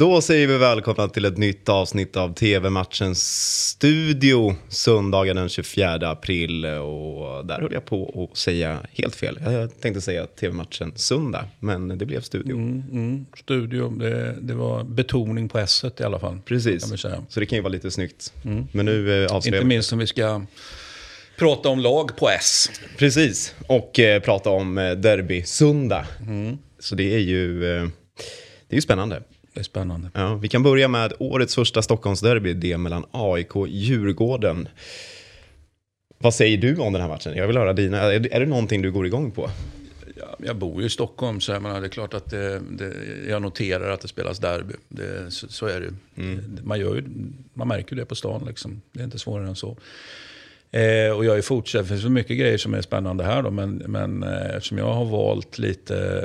Då säger vi välkomna till ett nytt avsnitt av TV-matchens studio söndagen den 24 april. Och där höll jag på att säga helt fel. Jag tänkte säga TV-matchen söndag, men det blev studio. Mm, mm, studio, det, det var betoning på s i alla fall. Precis, så det kan ju vara lite snyggt. Men nu eh, Inte minst om vi ska prata om lag på S. Precis, och eh, prata om eh, derby söndag. Så det är ju, eh, det är ju spännande. Det är spännande. Ja, vi kan börja med årets första Stockholmsderby, det mellan AIK och Djurgården. Vad säger du om den här matchen? Jag vill höra dina. Är det, är det någonting du går igång på? Ja, jag bor ju i Stockholm så jag menar, det är klart att det, det, jag noterar att det spelas derby. Det, så, så är det. Det- Man, gör ju. man märker ju det på stan liksom. Det är inte svårare än så. Eh, och jag är fortsatt, det finns så mycket grejer som är spännande här då, men, men eh, eftersom jag har valt lite,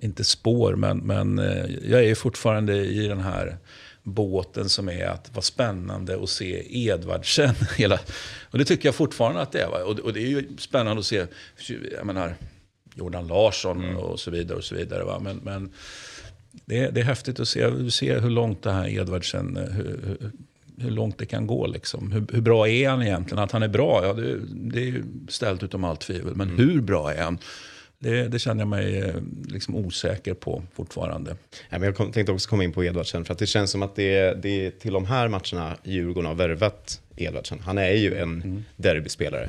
inte spår, men, men eh, jag är fortfarande i den här båten som är att vara spännande att se Edvardsen. Hela, och det tycker jag fortfarande att det är. Och, och det är ju spännande att se, jag menar, Jordan Larsson och så vidare. och så vidare va? Men, men det, är, det är häftigt att se, se hur långt det här Edvardsen, eh, hur, hur, hur långt det kan gå. Liksom. Hur, hur bra är han egentligen? Att han är bra, ja, det, det är ju ställt utom allt tvivel. Men hur bra är han? Det, det känner jag mig eh, liksom osäker på fortfarande. Ja, men jag kom, tänkte också komma in på Edvardsen, för att det känns som att det är, det till de här matcherna Djurgården har värvat Edvardsen. Han är ju en derbyspelare.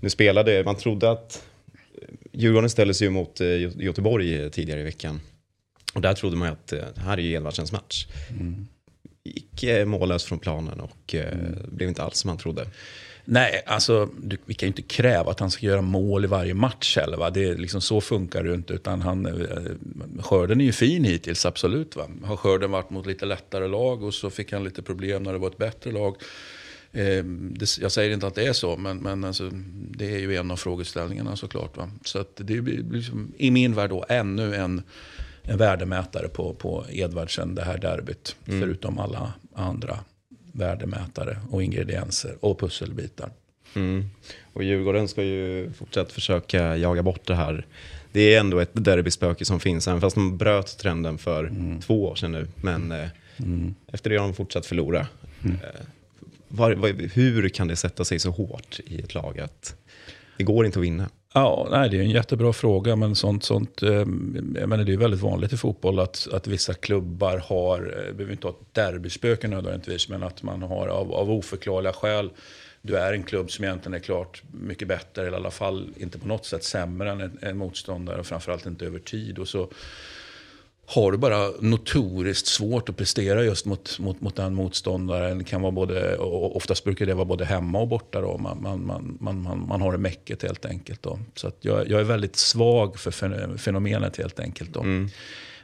Nu spelade, man trodde att Djurgården ställde sig mot eh, Gö- Göteborg eh, tidigare i veckan. Och där trodde man ju att eh, det här är ju Edvardsens match. Gick eh, mållös från planen och eh, blev inte alls som man trodde. Nej, alltså du, vi kan ju inte kräva att han ska göra mål i varje match heller. Va? Det är liksom, så funkar det ju inte. Utan han, eh, skörden är ju fin hittills, absolut. Va? Har skörden varit mot lite lättare lag och så fick han lite problem när det var ett bättre lag. Eh, det, jag säger inte att det är så, men, men alltså, det är ju en av frågeställningarna såklart. Va? Så att det blir liksom, i min värld då ännu en, en värdemätare på, på Edvardsen, det här derbyt. Förutom alla andra värdemätare och ingredienser och pusselbitar. Mm. Och Djurgården ska ju fortsatt försöka jaga bort det här. Det är ändå ett derbyspöke som finns, även fast de bröt trenden för två år sedan nu. Men eh, efter det har de fortsatt förlora. Eh, var, var, hur kan det sätta sig så hårt i ett lag att det går inte att vinna? Ja, nej, det är en jättebra fråga, men sånt, sånt, ehm, jag menar, det är väldigt vanligt i fotboll att, att vissa klubbar har, eh, vi behöver inte ha ett derbyspöke nödvändigtvis, men att man har av, av oförklarliga skäl, du är en klubb som egentligen är klart mycket bättre, eller i alla fall inte på något sätt sämre än en, en motståndare, och framförallt inte över tid. Och så har du bara notoriskt svårt att prestera just mot, mot, mot den motståndaren. Det kan vara både, oftast brukar det vara både hemma och borta. Då. Man, man, man, man, man, har det mäcket helt enkelt. Då. Så att jag, jag är väldigt svag för fen- fenomenet helt enkelt. Då.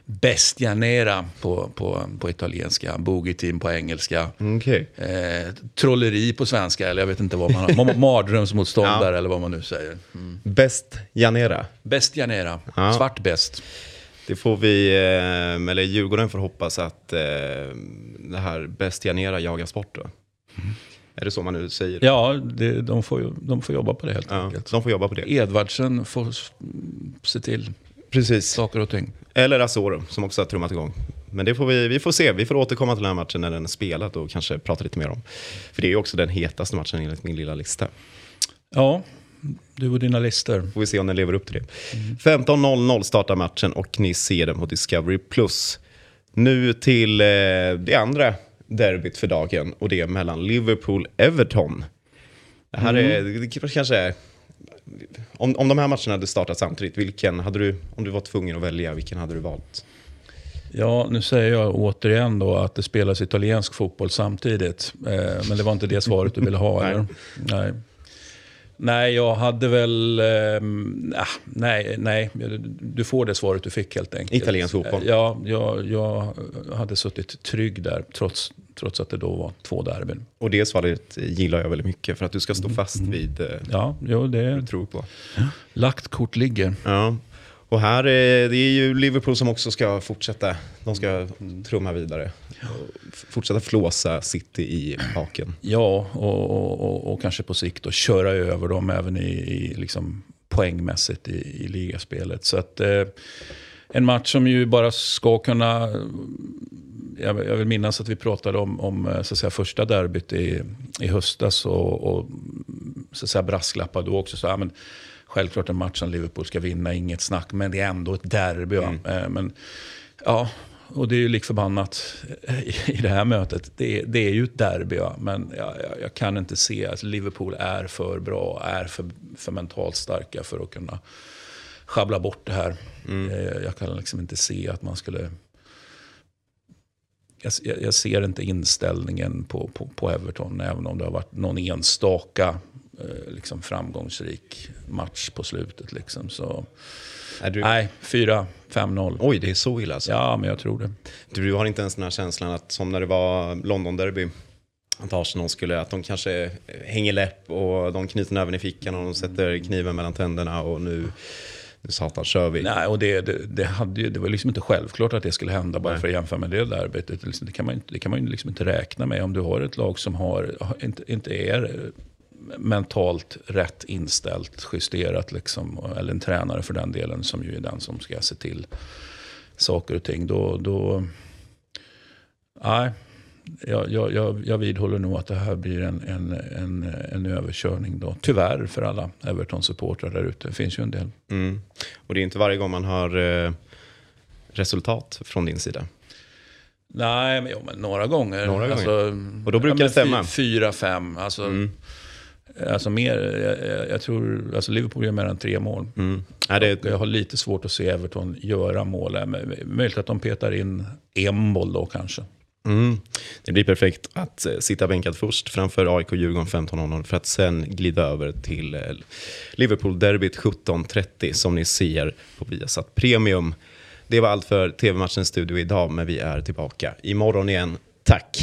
Bestianera på, på, på italienska, boogie team på engelska. Okej. Eh, trolleri på svenska, eller jag vet inte vad man har. Ma- Mardrömsmotståndare Ja. eller vad man nu säger. Mm. Bäst Janera. Bestianera, Ja. svart bäst. Det får vi, eh, eller Djurgården får hoppas att eh, det här Bäst Janera jagas bort då. Är det så man nu säger? Ja, det, de, får, de får jobba på det helt Ja, enkelt. de får jobba på det. Edvardsen får se till Precis. saker och ting. Eller Asoro som också har trummat igång. Men det får vi, vi får se. Vi får återkomma till den här matchen när den är spelad och kanske prata lite mer om. För det är ju också den hetaste matchen enligt min lilla lista. Ja, du och dina listor. Får vi se om den lever upp till det. 15.00 startar matchen och ni ser den på Discovery+. Nu till eh, det andra derbyt för dagen och det är mellan Liverpool-Everton. Det här är, det kanske är... Om, om de här matcherna hade startat samtidigt, vilken hade du, om du var tvungen att välja, vilken hade du valt? Ja, nu säger jag återigen då att det spelas italiensk fotboll samtidigt. Eh, men det var inte det svaret du ville ha, eller? Nej. Nej, jag hade väl... Eh, nej, nej, du får det svaret du fick helt enkelt. Italiensk fotboll. Eh, Ja, jag, jag hade suttit trygg där, trots, trots att det då var två derbyn. Och det svaret gillar jag väldigt mycket för att du ska stå fast vid eh, Ja, jo, det du tror på. lagt kort ligger. Ja. Och här är det är ju Liverpool som också ska fortsätta. De ska trumma vidare. F- Fortsätta flåsa City i haken. Ja, och, och, och, och kanske på sikt då köra över dem även i, i liksom poängmässigt i, i ligaspelet. Så att, eh, en match som ju bara ska kunna... Jag, jag vill minnas att vi pratade om, om eh, så att säga, första derbyt i, i höstas och, och så att säga, brasklappar då också. Så, ja, men, självklart en match som Liverpool ska vinna, inget snack, men det är ändå ett derby. Mm. Eh, men, ja, och det är ju lik förbannat i det här mötet. Det är, det är ju ett derby, ja. men jag, jag, jag, kan inte se att Liverpool är för bra, är för, för mentalt starka för att kunna schabbla bort det här. Mm. Jag, jag, kan liksom inte se att man skulle... Jag, ser inte inställningen på, på, på, Everton, även om det har varit någon enstaka eh, liksom framgångsrik match på slutet. Liksom. Så, du... Nej, 4-5-0. Oj, det är så illa alltså? Ja, men jag tror det. Du har inte ens den här känslan att, som när det var London-derby, att Arsenal skulle, att de kanske hänger läpp och de knyter näven i fickan och de sätter kniven mellan tänderna och nu nu satan kör vi. Nej, och det, det, det, hade ju, det var liksom inte självklart att det skulle hända bara Nej. för att jämföra med det arbetet. Det kan man, det kan man ju liksom inte räkna med om du har ett lag som har, inte, inte är mentalt rätt inställt, justerat, liksom, eller en tränare för den delen som ju är den som ska se till saker och ting. Då, då, nej, jag, jag, jag vidhåller nog att det här blir en, en, en, en överkörning. Då. Tyvärr för alla Everton-supportrar där ute. Det finns ju en del. Mm. Och det är inte varje gång man har eh, resultat från din sida. Nej, men, jo, men några gånger. Några gånger. Alltså, och då brukar ja, det stämma? Fyra, fem. Alltså, mm. Alltså mer, jag, jag, tror, alltså Liverpool gör mer än tre mål. Mm. Ja, det... Jag har lite svårt att se Everton göra mål. Möjligt att de petar in en mål då kanske. Mm. Det blir perfekt att eh, sitta bänkad först framför AIK Djurgården 15.00 för att sen glida över till eh, Liverpool-derbyt 17.30 som ni ser på Viasat Premium. Det var allt för TV-matchens studio idag, men vi är tillbaka imorgon igen. Tack!